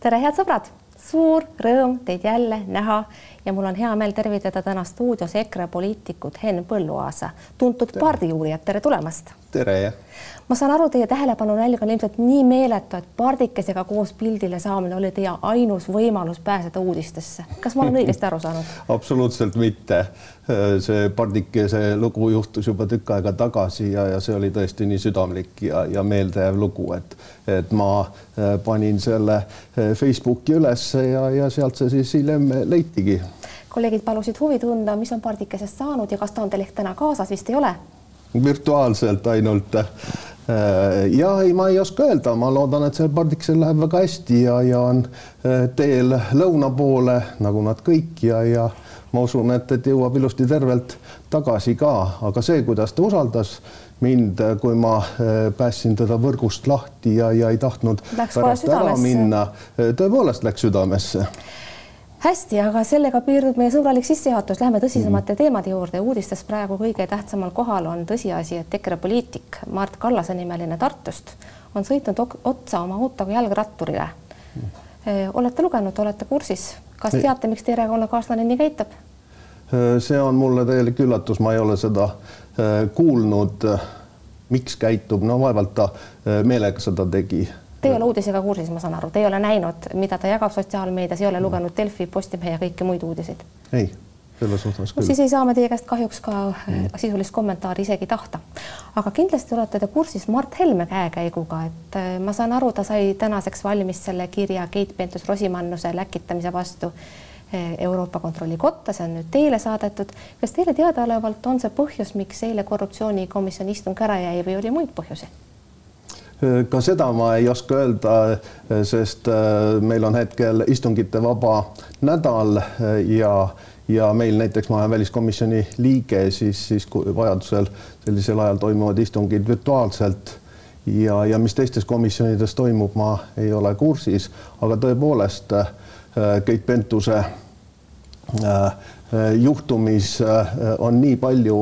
tere, head sõbrad, suur rõõm teid jälle näha ja mul on hea meel tervitada täna stuudios EKRE poliitikut Henn Põlluaasa, tuntud pardiuurijat, tere tulemast. Tere. ma saan aru, teie tähelepanunälg on ilmselt nii meeletu, et pardikesega koos pildile saamine oli teie ainus võimalus pääseda uudistesse. kas ma olen õigesti aru saanud? absoluutselt mitte. see pardikese lugu juhtus juba tükk aega tagasi ja, ja see oli tõesti nii südamlik ja, ja meeldejääv lugu, et, et ma äh, panin selle äh, Facebooki ülesse ja, ja sealt see siis hiljem leitigi kolleegid palusid huvi tunda, mis on pardikesest saanud ja kas ta on teil ehk täna kaasas, vist ei ole? Virtuaalselt ainult. Äh, ja ei, ma ei oska öelda, ma loodan, et sellel pardikesel läheb väga hästi ja, ja on äh, teel lõuna poole nagu nad kõik ja, ja ma usun, et, et jõuab ilusti tervelt tagasi ka, aga see, kuidas ta usaldas mind, kui ma äh, päästsin teda võrgust lahti ja, ja ei tahtnud läks pärast ära minna, tõepoolest läks südamesse hästi, aga sellega piirdub meie sõbralik sissejuhatus, lähme tõsisemate mm -hmm. teemade juurde. uudistes praegu kõige tähtsamal kohal on tõsiasi, et EKRE poliitik Mart Kallase nimeline Tartust on sõitnud otsa oma autoga jalgratturile mm. -hmm. olete lugenud, olete kursis, kas ei. teate, miks teie erakonnakaaslane nii käitub? see on mulle täielik üllatus, ma ei ole seda kuulnud. miks käitub, no vaevalt ta meelega seda tegi Te ei ole uudisega kursis, ma saan aru, te ei ole näinud, mida ta jagab sotsiaalmeedias, ei ole lugenud Delfi, Postimehe ja kõiki muid uudiseid? ei, selles suhtes küll. siis ei saa me teie käest kahjuks ka mm. sisulist kommentaari isegi tahta. aga kindlasti olete te kursis Mart Helme käekäiguga, et äh, ma saan aru, ta sai tänaseks valmis selle kirja Keit Pentus-Rosimannuse läkitamise vastu äh, Euroopa Kontrollikotta, see on nüüd teile saadetud. kas teile teadaolevalt on see põhjus, miks eile korruptsioonikomisjoni istung ära jäi või oli muid põhjusi? Ka seda ma ei oska öelda, sest äh, meil on hetkel istungite vaba nädal äh, ja, ja meil näiteks ma olen väliskomisjoni liige, siis, siis vajadusel sellisel ajal toimuvad istungid virtuaalselt. Ja, ja mis teistes komisjonides toimub, ma ei ole kursis, aga tõepoolest äh, Keit Pentuse juhtumis on nii palju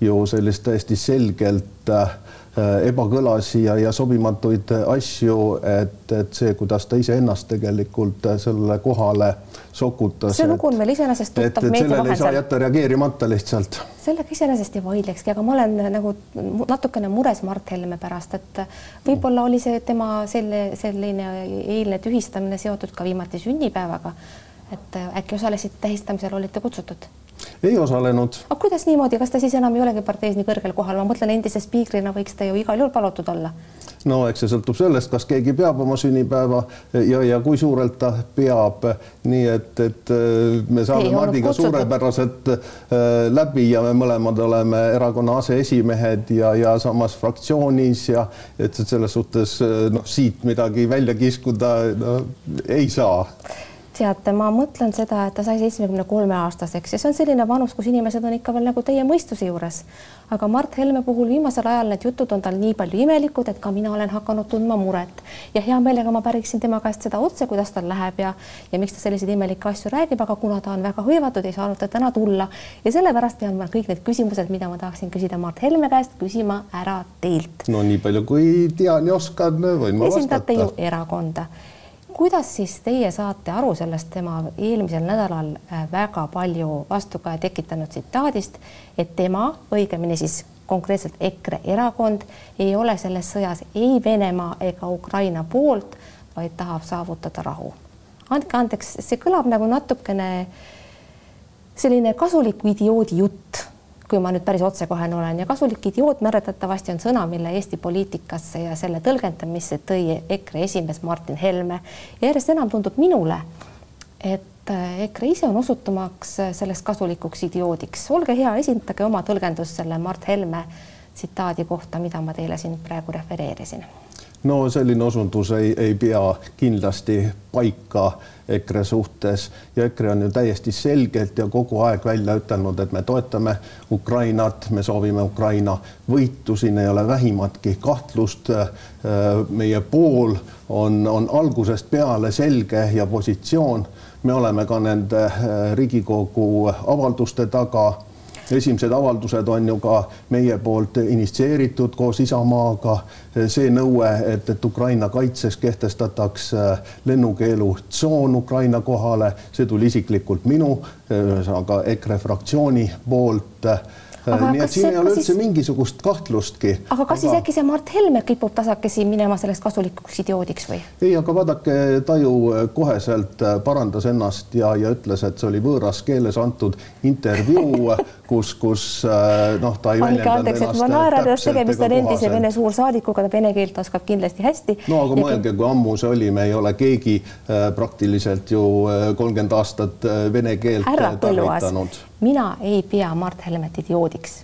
ju sellist täiesti selgelt Äh, ebakõlasi ja, ja sobimatuid asju, et, et see, kuidas ta iseennast tegelikult äh, sellele kohale sokutas. see lugu on meil iseenesest tuttav meedia vahendusel. ei saa jätta reageerimata lihtsalt. sellega iseenesest ei vaidlekski, aga ma olen nagu natukene mures Mart Helme pärast, et võib-olla oli see tema selle, selline eilne tühistamine seotud ka viimati sünnipäevaga. et äkki osalesite tähistamisel, olite kutsutud ei osalenud. aga kuidas niimoodi, kas ta siis enam ei olegi parteis nii kõrgel kohal, ma mõtlen endise spiikrina võiks ta ju igal juhul palutud olla. No eks see sõltub sellest, kas keegi peab oma sünnipäeva ja, ja kui suurelt ta peab. nii et, et äh, me saame Mardiga suurepäraselt äh, läbi ja me mõlemad oleme erakonna aseesimehed ja, ja samas fraktsioonis ja et selles suhtes äh, noh, siit midagi välja kiskuda no, ei saa teate, ma mõtlen seda, et ta sai seitsmekümne kolme aastaseks ja see on selline vanus, kus inimesed on ikka veel nagu teie mõistuse juures. aga Mart Helme puhul viimasel ajal need jutud on tal nii palju imelikud, et ka mina olen hakanud tundma muret ja hea meelega ma päriksin tema käest seda otse, kuidas tal läheb ja ja miks ta selliseid imelikke asju räägib, aga kuna ta on väga hõivatud, ei saanud ta täna tulla ja sellepärast pean ma kõik need küsimused, mida ma tahaksin küsida Mart Helme käest, küsima ära teilt. no nii palju, kui tean ja oskan, võin ma vastata. esindate ju erakonda kuidas siis teie saate aru sellest tema eelmisel nädalal äh, väga palju vastukaja tekitanud tsitaadist, et tema, õigemini siis konkreetselt EKRE erakond ei ole selles sõjas ei Venemaa ega Ukraina poolt, vaid tahab saavutada rahu. andke andeks, see kõlab nagu natukene selline kasuliku idioodi jutt kui ma nüüd päris otsekohene olen ja kasulik idioot mäletatavasti on sõna, mille Eesti poliitikasse ja selle tõlgendamisse tõi EKRE esimees Martin Helme. järjest enam tundub minule, et äh, EKRE ise on osutumaks selleks kasulikuks idioodiks. olge hea, esitage oma tõlgendus selle Mart Helme tsitaadi kohta, mida ma teile siin praegu refereerisin no selline osundus ei, ei pea kindlasti paika EKRE suhtes ja EKRE on ju täiesti selgelt ja kogu aeg välja ütelnud, et me toetame Ukrainat, me soovime Ukraina võitu, siin ei ole vähimatki kahtlust. meie pool on, on algusest peale selge ja positsioon. me oleme ka nende Riigikogu avalduste taga esimesed avaldused on ju ka meie poolt initsieeritud koos Isamaaga. see nõue, et, et Ukraina kaitseks kehtestataks lennukeelutsoon Ukraina kohale, see tuli isiklikult minu, ühesõnaga EKRE fraktsiooni poolt Aga nii et siin ei ole üldse siis... mingisugust kahtlustki. aga kas aga... siis äkki see Mart Helme kipub tasakesi minema sellest kasulikuks idioodiks või? ei, aga vaadake, ta ju koheselt parandas ennast ja, ja ütles, et see oli võõras keeles antud intervjuu, kus, kus noh, ta ei andke andeks, et ma naeran, et tegemist on endise Vene suursaadikuga, ta vene keelt oskab kindlasti hästi. no aga mõelge kui ammu see oli, me ei ole keegi äh, praktiliselt ju kolmkümmend aastat vene keelt tarvitanud mina ei pea Mart Helmet idioodiks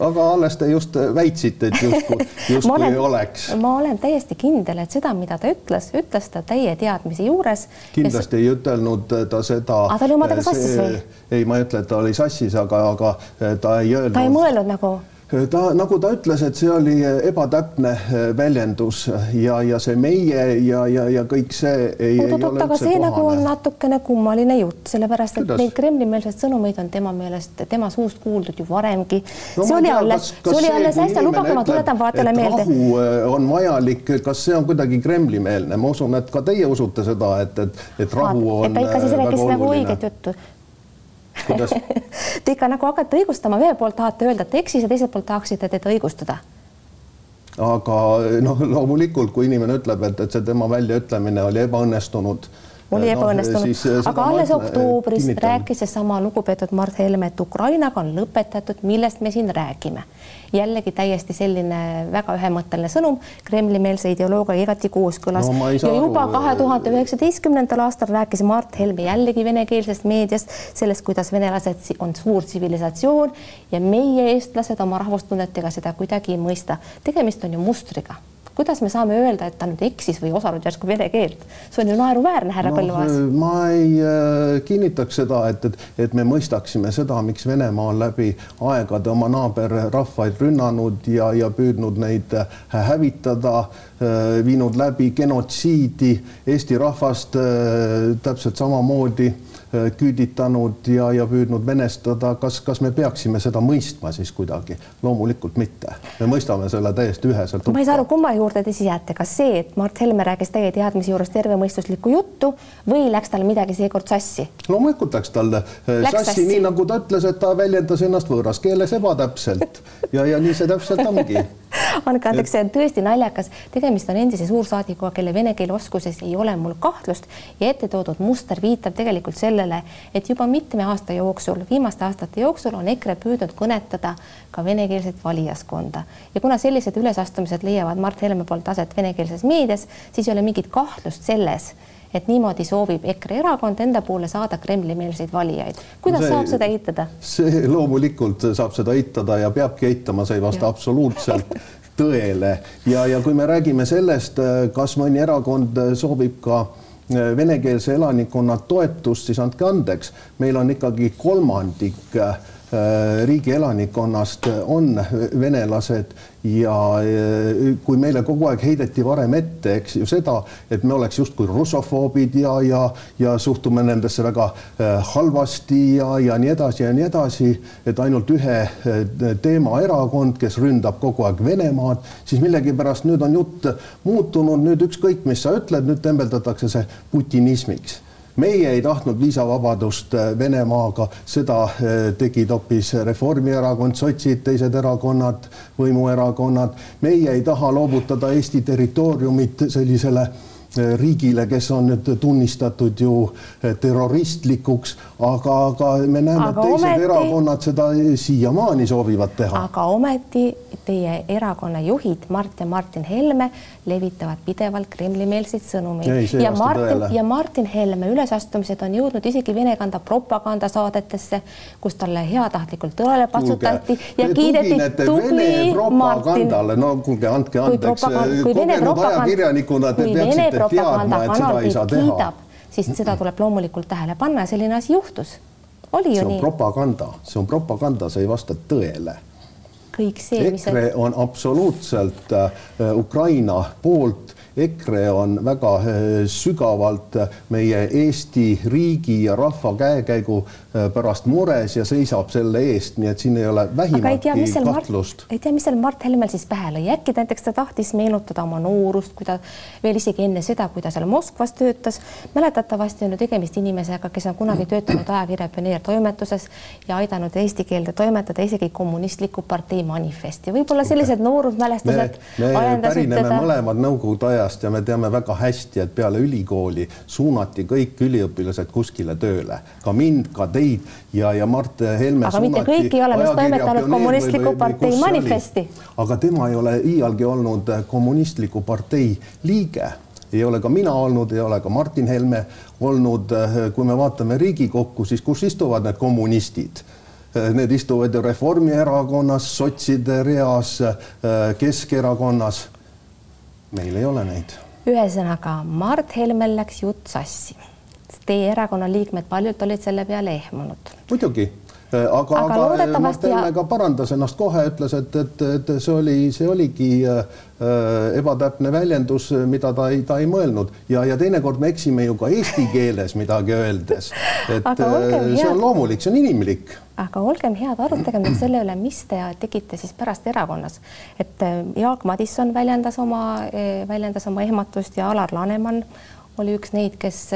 aga alles te just väitsite, et justkui, justkui ei oleks. ma olen täiesti kindel, et seda, mida ta ütles, ütles ta täie teadmise juures. kindlasti ja... ei ütelnud ta seda. aga ta oli omadega sassis või? ei, ma ei ütle, et ta oli sassis, aga, aga ta ei öelnud. ta ei mõelnud nagu ta, nagu ta ütles, et see oli ebatäpne eh, väljendus ja, ja see meie ja, ja, ja kõik see ei, ei ole aga see kohane. nagu on natukene kummaline jutt, sellepärast et Kuidas? neid Kremli-meelseid sõnumeid on tema meelest, tema suust kuuldud ju varemgi no,. see oli alles, see oli alles äsja, lubage, ma tuletan vaatajale meelde. rahu eh, on vajalik, kas see on kuidagi Kremli-meelne, ma usun, et ka teie usute seda, et, et, et rahu on. et ta ikka siis eh, rääkis nagu õiget juttu kuidas Te ikka nagu hakkate õigustama, ühelt poolt tahate öelda, et eksis ja teiselt poolt tahaksite teda õigustada aga noh, loomulikult, kui inimene ütleb, et, et see tema väljaütlemine oli ebaõnnestunud oli no, ebaõnnestunud, aga alles oktoobris kinnitan. rääkis seesama lugupeetud Mart Helme, et Ukrainaga on lõpetatud, millest me siin räägime. Jällegi täiesti selline väga ühemõtteline sõnum, Kremli-meelse ideoloogiaga igati kooskõlas. No, ja juba kahe tuhande üheksateistkümnendal aastal rääkis Mart Helme jällegi venekeelsest meediast, sellest, kuidas venelased on suur tsivilisatsioon ja meie, eestlased oma rahvustunnetega seda kuidagi ei mõista. tegemist on ju mustriga kuidas me saame öelda, et ta nüüd eksis või osanud järsku vene keelt? see on ju naeruväärne, härra no, Põlluaas. ma ei äh, kinnitaks seda, et, et, et me mõistaksime seda, miks Venemaa on läbi aegade oma naaberrahvaid rünnanud ja, ja püüdnud neid äh, hävitada äh,, viinud läbi genotsiidi Eesti rahvast äh, täpselt samamoodi küüditanud ja, ja püüdnud venestada, kas, kas me peaksime seda mõistma siis kuidagi? loomulikult mitte, me mõistame selle täiesti üheselt. ma ei saa aru, kumma juurde te siis jääte, kas see, et Mart Helme rääkis teie teadmise juures tervemõistuslikku juttu või läks tal midagi seekord sassi? loomulikult läks tal äh, läks sassi, sassi., nii nagu ta ütles, et ta väljendas ennast võõras keeles ebatäpselt ja, ja nii see täpselt ongi andke andeks, see on tõesti naljakas, tegemist on endise suursaadikuga, kelle vene keele oskuses ei ole mul kahtlust ja ette toodud muster viitab tegelikult sellele, et juba mitme aasta jooksul, viimaste aastate jooksul on EKRE püüdnud kõnetada ka venekeelset valijaskonda ja kuna sellised ülesastumised leiavad Mart Helme poolt aset venekeelses meedias, siis ei ole mingit kahtlust selles et niimoodi soovib EKRE erakond enda poole saada Kremli-meelseid valijaid. kuidas see, saab seda eitada? see loomulikult saab seda eitada ja peabki eitama, see ei vasta ja. absoluutselt tõele. Ja, ja kui me räägime sellest, kas mõni erakond soovib ka äh, venekeelse elanikkonna toetust, siis andke andeks, meil on ikkagi kolmandik äh, Äh, riigi elanikkonnast on venelased ja äh, kui meile kogu aeg heideti varem ette, eks ju seda, et me oleks justkui russofoobid ja, ja, ja suhtume nendesse väga äh, halvasti ja, ja nii edasi ja nii edasi, et ainult ühe teema erakond, kes ründab kogu aeg Venemaad, siis millegipärast nüüd on jutt muutunud, nüüd ükskõik, mis sa ütled, nüüd tembeldatakse see putinismiks meie ei tahtnud viisavabadust äh, Venemaaga, seda äh, tegid hoopis Reformierakond, sotsid, teised erakonnad, võimuerakonnad. meie ei taha loovutada Eesti territooriumit sellisele äh, riigile, kes on nüüd tunnistatud ju terroristlikuks, aga, aga me näeme, et teised ometi, erakonnad seda siiamaani soovivad teha. aga ometi teie erakonna juhid Mart ja Martin Helme levitavad pidevalt Kremli-meelseid sõnumeid ja Martin ja Martin Helme ülesastumised on jõudnud isegi Vene kanda propagandasaadetesse, kus talle heatahtlikult õlale patsutati ja kiideti tubli Martin. no kuulge, andke andeks, kogenud ajakirjanikuna te peaksite teadma, et seda ei saa teha siis seda tuleb loomulikult tähele panna ja selline asi juhtus. oli ju nii? propaganda, see on propaganda, see ei vasta tõele kõik see, mis EKRE on absoluutselt äh, Ukraina poolt EKRE on väga sügavalt meie Eesti riigi ja rahva käekäigu pärast mures ja seisab selle eest, nii et siin ei ole vähimatki kahtlust. ei tea, mis seal Mart Helmel siis pähe lõi, äkki näiteks ta tahtis meenutada oma noorust, kui ta veel isegi enne seda, kui ta seal Moskvas töötas. mäletatavasti on ju tegemist inimesega, kes on kunagi töötanud ajakirja Pioneer toimetuses ja aidanud eesti keelde toimetada isegi kommunistliku partei manifesti. võib-olla sellised noorusmälestused. me, me pärineme teda... mõlemad Nõukogude ajast ja me teame väga hästi, et peale ülikooli suunati kõik üliõpilased kuskile tööle, ka mind, ka teid ja, ja Mart Helme. aga mitte kõik ei ole meist toimetanud kommunistliku partei manifesti. aga tema ei ole iialgi olnud kommunistliku partei liige ei ole ka mina olnud, ei ole ka Martin Helme olnud. kui me vaatame Riigikokku, siis kus istuvad need kommunistid? Need istuvad ju Reformierakonnas, sotside reas, Keskerakonnas. Meil ei ole neid. ühesõnaga, Mart Helmel läks jutt sassi. Teie erakonna liikmed paljud olid selle peale ehmunud. muidugi aga, aga, aga Mart Helme ja... ka parandas ennast kohe, ütles, et, et, et see oli, see oligi äh, ebatäpne väljendus, mida ta ei, ta ei mõelnud ja, ja teinekord me eksime ju ka eesti keeles midagi öeldes. et äh, see on loomulik, see on inimlik. aga olgem head, arutagem nüüd selle üle, mis te tegite siis pärast erakonnas, et äh, Jaak Madisson väljendas oma, väljendas oma ehmatust ja Alar Laneman oli üks neid, kes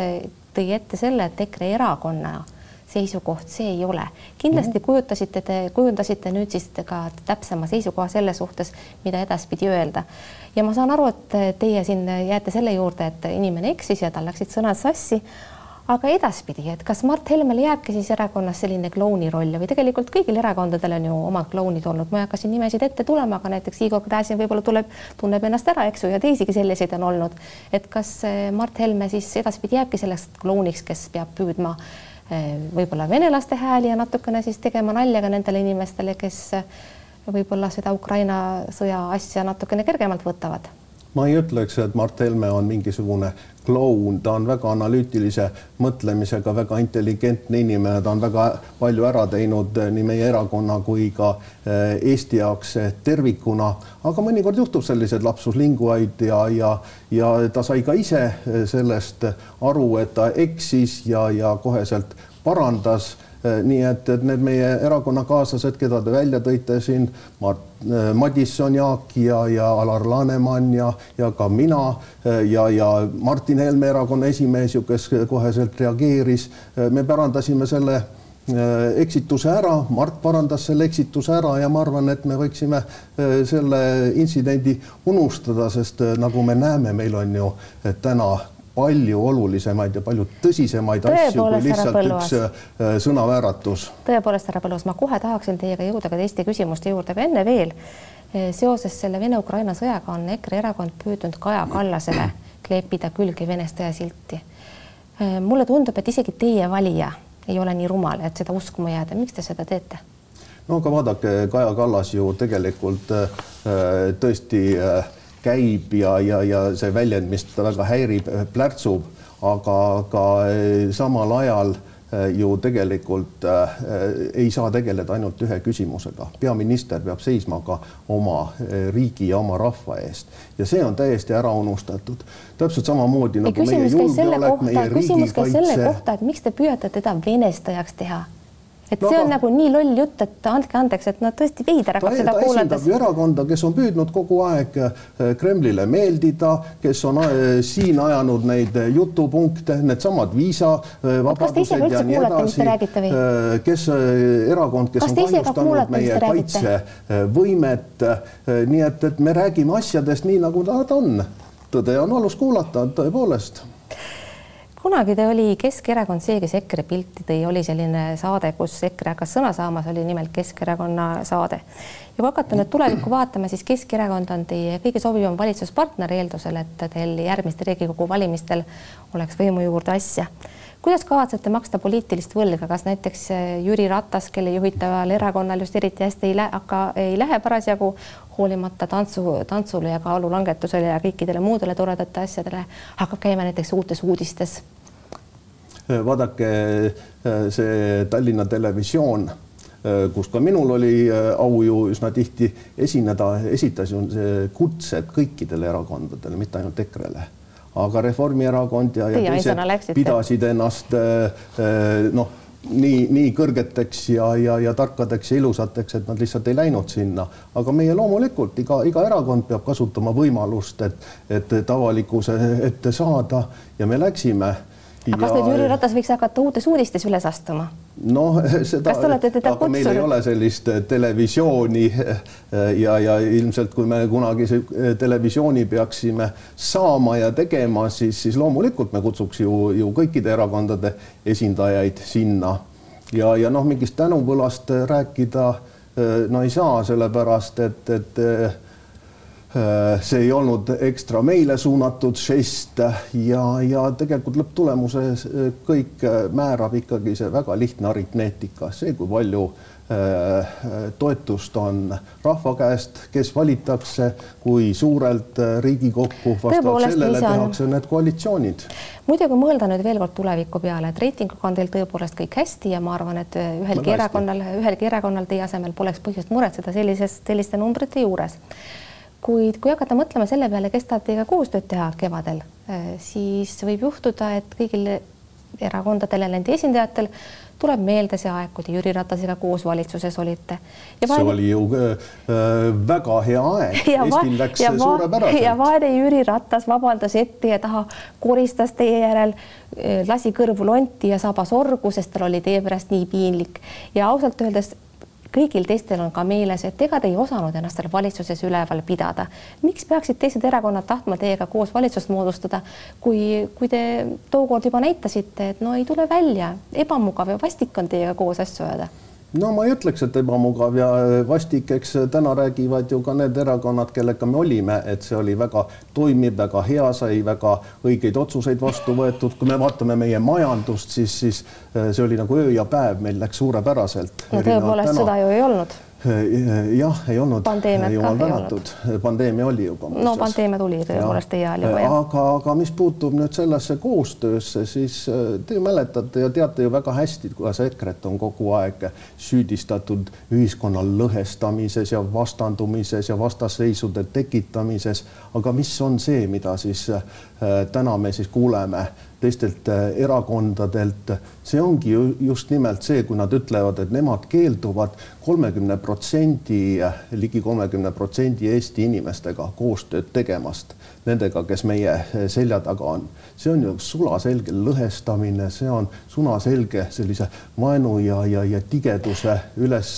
tõi ette selle, et EKRE erakonna seisukoht see ei ole. kindlasti -hmm. kujutasite te, kujundasite nüüd siis ka täpsema seisukoha selle suhtes, mida edaspidi öelda. ja ma saan aru, et teie siin jääte selle juurde, et inimene eksis ja tal läksid sõnad sassi. aga edaspidi, et kas Mart Helmele jääbki siis erakonnas selline klouni roll või tegelikult kõigil erakondadel on ju omad klounid olnud, ma ei hakka siin nimesid ette tulema, aga näiteks Igor Gräzin võib-olla tuleb, tunneb ennast ära, eks ju, ja teisigi selliseid on olnud. et kas Mart Helme siis edaspidi jääbki selleks klouniks, kes peab püüdma äh, Eh, võib-olla venelaste hääli ja natukene siis tegema nalja ka nendele inimestele, kes eh, võib-olla seda Ukraina sõja asja natukene kergemalt võtavad ma ei ütleks, et Mart Helme on mingisugune kloun, ta on väga analüütilise mõtlemisega, väga intelligentne inimene, ta on väga palju ära teinud nii meie erakonna kui ka Eesti jaoks tervikuna. aga mõnikord juhtub selliseid lapsuslinguaid ja, ja, ja ta sai ka ise sellest aru, et ta eksis ja, ja koheselt parandas nii et, et need meie erakonnakaaslased, keda te välja tõite siin, äh, Madisson, Jaak ja, ja Alar Laneman ja, ja ka mina äh, ja, ja Martin Helme, erakonna esimees ju, kes koheselt reageeris, me pärandasime selle eksituse ära, Mart parandas selle eksituse ära ja ma arvan, et me võiksime selle intsidendi unustada, sest nagu me näeme, meil on ju täna palju olulisemaid ja palju tõsisemaid asju kui lihtsalt üks äh, sõnavääratus. tõepoolest, härra Põllus, ma kohe tahaksin teiega jõuda ka teiste küsimuste juurde, aga enne veel äh, seoses selle Vene-Ukraina sõjaga on EKRE erakond püüdnud Kaja Kallasele kleepida külge venestaja silti. Äh, mulle tundub, et isegi teie valija ei ole nii rumal, et seda uskuma jääda. miks te seda teete? no aga vaadake, Kaja Kallas ju tegelikult tõesti äh, käib ja, ja, ja see väljend, mis ta väga häirib, plärtsub, aga ka eh, samal ajal eh, ju tegelikult äh, ei saa tegeleda ainult ühe küsimusega. peaminister peab seisma ka oma riigi ja oma rahva eest ja see on täiesti ära unustatud. täpselt samamoodi nagu ei, meie julgeolek, meie riigikaitse. küsimus käis selle kohta, et miks te püüate teda venestajaks teha et no, see on nagu nii loll jutt, et andke andeks, et no tõesti veider hakkab seda kuulates. ju erakonda, kes on püüdnud kogu aeg eh, Kremlile meeldida, kes on eh, siin ajanud neid eh, jutupunkte, needsamad viisavabadused ja nii edasi. kes, erakond, kes kas on kahjustanud meie kaitsevõimet. nii et, et me räägime asjadest nii, nagu nad on. tõde on valus kuulata, tõepoolest kunagi ta oli Keskerakond see, kes EKRE pilti tõi, oli selline saade, kus EKRE hakkas sõna saama, see oli nimelt Keskerakonna saade. ja kui hakata nüüd tulevikku vaatama, siis Keskerakond on teie kõige sobivam valitsuspartner eeldusel, et teil järgmistel Riigikogu valimistel oleks võimu juurde asja kuidas kavatsete maksta poliitilist võlga, kas näiteks Jüri Ratas, kelle juhitaval erakonnal just eriti hästi ei lähe, aga ei lähe parasjagu hoolimata tantsu, tantsule ja kaalulangetusele ja kõikidele muudele toredate asjadele, hakkab käima näiteks uutes uudistes? Vaadake, see Tallinna Televisioon kus ka minul oli au ju üsna tihti esineda, esitas ju kutsed kõikidele erakondadele, mitte ainult EKRE-le. Aga Reformierakond ja, ja teised pidasid ennast noh, nii, nii kõrgeteks ja, ja, ja tarkadeks ja ilusateks, et nad lihtsalt ei läinud sinna. aga meie loomulikult iga, iga erakond peab kasutama võimalust, et, et avalikkuse ette saada. Ja me läksime aga kas nüüd Jüri Ratas võiks hakata uutes uudistes üles astuma? noh, seda, aga meil ei ole sellist äh, televisiooni äh, ja, ja ilmselt kui me kunagi äh, televisiooni peaksime saama ja tegema, siis, siis loomulikult me kutsuks ju, ju kõikide erakondade esindajaid sinna ja, ja noh, mingist tänupõlast rääkida no ei saa, sellepärast et, et see ei olnud ekstra meile suunatud žest ja, ja tegelikult lõpptulemuses äh, kõik äh, määrab ikkagi see väga lihtne aritmeetika, see, kui palju toetust on rahva käest, kes valitakse, kui suurelt Riigikokku, vastavalt sellele tehakse need koalitsioonid. muidugi mõelda nüüd veel kord tuleviku peale, et reitinguga on teil tõepoolest kõik hästi ja ma arvan, et ühelgi erakonnal, ühelgi erakonnal teie asemel poleks põhjust muretseda sellises, selliste numbrite juures kuid kui hakata mõtlema selle peale, kes tahab teiega koostööd teha kevadel, eh, siis võib juhtuda, et kõigil erakondadel ja nende esindajatel tuleb meelde see aeg, kui te Jüri Ratasega koos valitsuses olite. see oli ju äh, väga hea aeg, Eestil läks ja suurepäraselt. ja vaene Jüri Ratas vabandas ette ja taha koristas teie järel, lasi kõrvu lonti ja saba sorgu, sest tal oli teie pärast nii piinlik ja ausalt öeldes kõigil teistel on ka meeles, et ega te ei osanud ennast seal valitsuses üleval pidada. miks peaksid teised erakonnad tahtma teiega koos valitsust moodustada, kui, kui te tookord juba näitasite, et no ei tule välja, ebamugav ja vastik on teiega koos asju ajada no ma ei ütleks, et ebamugav ja äh, vastik, eks äh, täna räägivad ju ka need erakonnad, kellega me olime, et see oli väga toimiv, väga hea, sai väga õigeid otsuseid vastu võetud. kui me vaatame meie majandust, siis, siis äh, see oli nagu öö ja päev, meil läks suurepäraselt. no tõepoolest, seda ju ei olnud jah, ei olnud. jumal tänatud, pandeemia oli juba. no pandeemia tuli tõepoolest teie ajal juba. aga, aga mis puutub nüüd sellesse koostöösse, siis äh, te mäletate ja teate ju väga hästi, kuidas EKRE-t on kogu aeg süüdistatud ühiskonna lõhestamises ja vastandumises ja vastasseisude tekitamises. aga mis on see, mida siis äh, täna me siis kuuleme teistelt äh, erakondadelt. see ongi ju just nimelt see, kui nad ütlevad, et nemad keelduvad kolmekümne protsendi, ligi kolmekümne protsendi Eesti inimestega koostööd tegemast, nendega, kes meie äh, selja taga on. see on ju sulaselge lõhestamine, see on sunaselge sellise vaenu ja, ja, ja tigeduse üles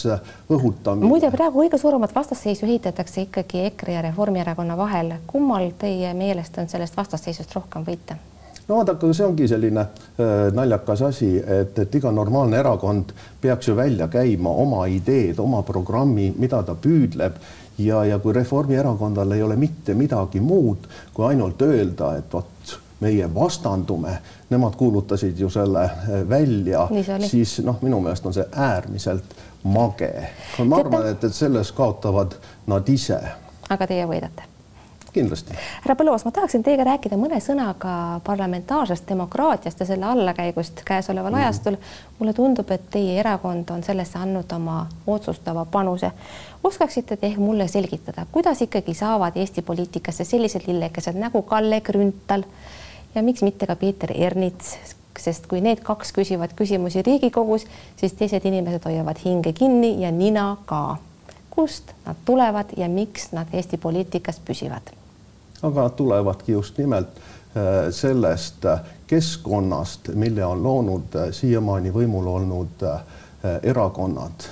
õhutamine. muide, praegu kõige suuremat vastasseisu ehitatakse ikkagi EKRE ja Reformierakonna vahel. kummal teie meelest on sellest vastasseisust rohkem võita? No vaadake, see ongi selline äh, naljakas asi, et, et iga normaalne erakond peaks ju välja käima oma ideed, oma programmi, mida ta püüdleb ja, ja kui Reformierakondal ei ole mitte midagi muud, kui ainult öelda, et vot meie vastandume, nemad kuulutasid ju selle äh, välja, siis noh, minu meelest on see äärmiselt mage. ma arvan, et, et selles kaotavad nad ise. aga teie võidate kindlasti. härra Põlluaas, ma tahaksin teiega rääkida mõne sõnaga parlamentaarsest demokraatiast ja selle allakäigust käesoleval mm. ajastul. mulle tundub, et teie erakond on sellesse andnud oma otsustava panuse. oskaksite te ehk mulle selgitada, kuidas ikkagi saavad Eesti poliitikasse sellised lillekesed nagu Kalle Grünthal ja miks mitte ka Peeter Ernits, sest kui need kaks küsivad küsimusi Riigikogus, siis teised inimesed hoiavad hinge kinni ja nina ka kust nad tulevad ja miks nad Eesti poliitikas püsivad? Aga tulevadki just nimelt äh, sellest äh, keskkonnast, mille on loonud äh, siiamaani võimul olnud erakonnad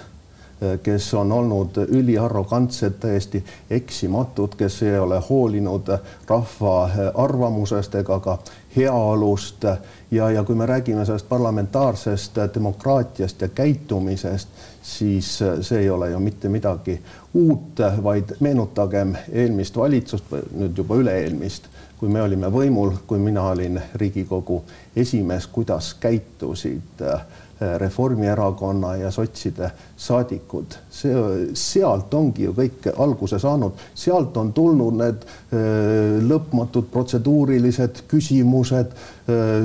kes on olnud üliarrogantsed, täiesti eksimatud, kes ei ole hoolinud rahva arvamusest ega ka heaolust. Ja, ja kui me räägime sellest parlamentaarsest demokraatiast ja käitumisest, siis see ei ole ju mitte midagi uut, vaid meenutagem eelmist valitsust, nüüd juba üle-eelmist, kui me olime võimul, kui mina olin Riigikogu esimees, kuidas käitusid Reformierakonna ja sotside saadikud. see, sealt ongi ju kõik alguse saanud, sealt on tulnud need lõpmatud protseduurilised küsimused,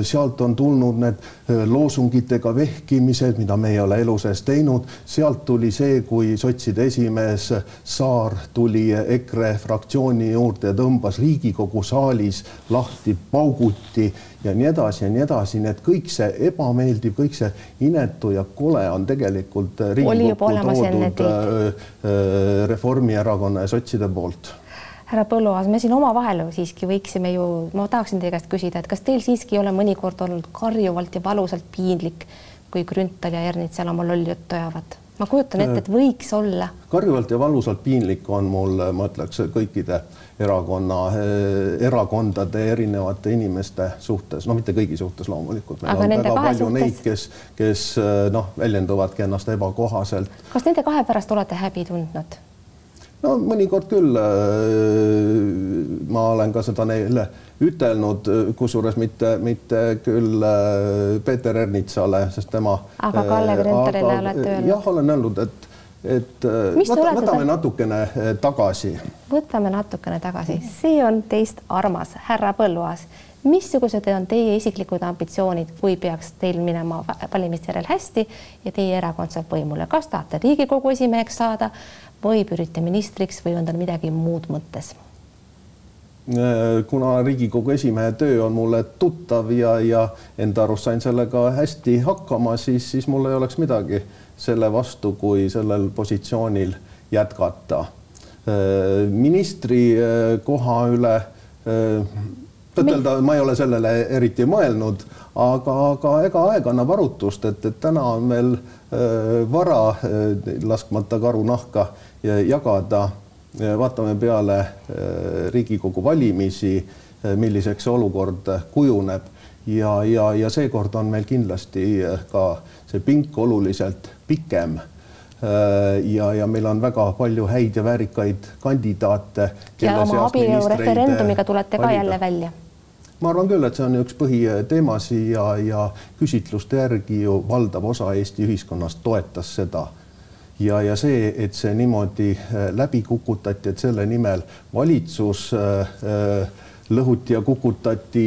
sealt on tulnud need loosungitega vehkimised, mida me ei ole elu sees teinud, sealt tuli see, kui sotside esimees Saar tuli EKRE fraktsiooni juurde ja tõmbas Riigikogu saalis lahti pauguti ja nii edasi ja nii edasi, nii et kõik see ebameeldiv, kõik see inetu ja kole on tegelikult Riigikokku toodud äh, äh, Reformierakonna ja sotside poolt härra Põlluaas, me siin omavahel siiski võiksime ju, ma tahaksin teie käest küsida, et kas teil siiski ei ole mõnikord olnud karjuvalt ja valusalt piinlik, kui Grünthal ja Ernits seal oma lolli juttu ajavad? ma kujutan ette, et võiks olla. karjuvalt ja valusalt piinlik on mul, ma ütleks, kõikide erakonna, eh, erakondade erinevate inimeste suhtes, no mitte kõigi suhtes loomulikult. aga nende kahe suhtes? Neid, kes, kes eh, noh, väljenduvadki ennast ebakohaselt. kas nende kahe pärast olete häbi tundnud? no mõnikord küll. Eh, ma olen ka seda neile ütelnud, kusjuures mitte, mitte küll Peeter Ernitsale, sest tema. aga Kalle Grünthalile olete öelnud? jah, olen öelnud, et et äh, võta, võtame natukene äh, tagasi. võtame natukene tagasi, see on teist armas, härra Põlluaas. missugused on teie isiklikud ambitsioonid, kui peaks teil minema valimiste järel hästi ja teie erakond saab võimule, kas tahate Riigikogu esimeheks saada või pürite ministriks või on tal midagi muud mõttes? Äh, kuna Riigikogu esimehe töö on mulle tuttav ja, ja enda arust sain sellega hästi hakkama, siis, siis mul ei oleks midagi selle vastu, kui sellel positsioonil jätkata. ministri äh, koha üle äh, tõtt-öelda ma ei ole sellele eriti mõelnud, aga, aga ega aeg annab arutust, et, et täna on meil äh, vara laskmata karu nahka jagada. vaatame peale Riigikogu valimisi, milliseks see olukord kujuneb ja, ja, ja seekord on meil kindlasti ka see pink oluliselt pikem. Äh, ja, ja meil on väga palju häid ja väärikaid kandidaate. ja oma abielureferendumiga tulete ka valida. jälle välja ma arvan küll, et see on üks põhiteemasid ja, ja küsitluste järgi ju valdav osa Eesti ühiskonnast toetas seda. ja, ja see, et see niimoodi äh, läbi kukutati, et selle nimel valitsus äh, äh, lõhuti ja kukutati,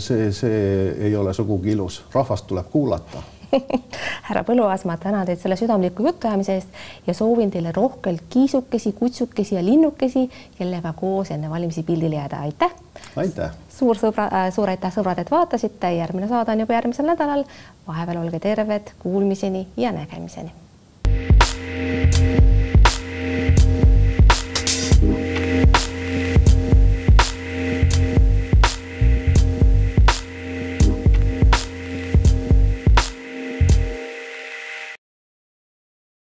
see, see ei ole sugugi ilus, rahvast tuleb kuulata härra Põlluaas, ma tänan teid selle südamliku jutuajamise eest ja soovin teile rohkelt kiisukesi, kutsukesi ja linnukesi, kellega koos enne valimisi pildile jääda. aitäh! aitäh! suur sõbra äh,, suur aitäh, sõbrad, et vaatasite, järgmine saade on juba järgmisel nädalal. vahepeal olge terved, kuulmiseni ja nägemiseni.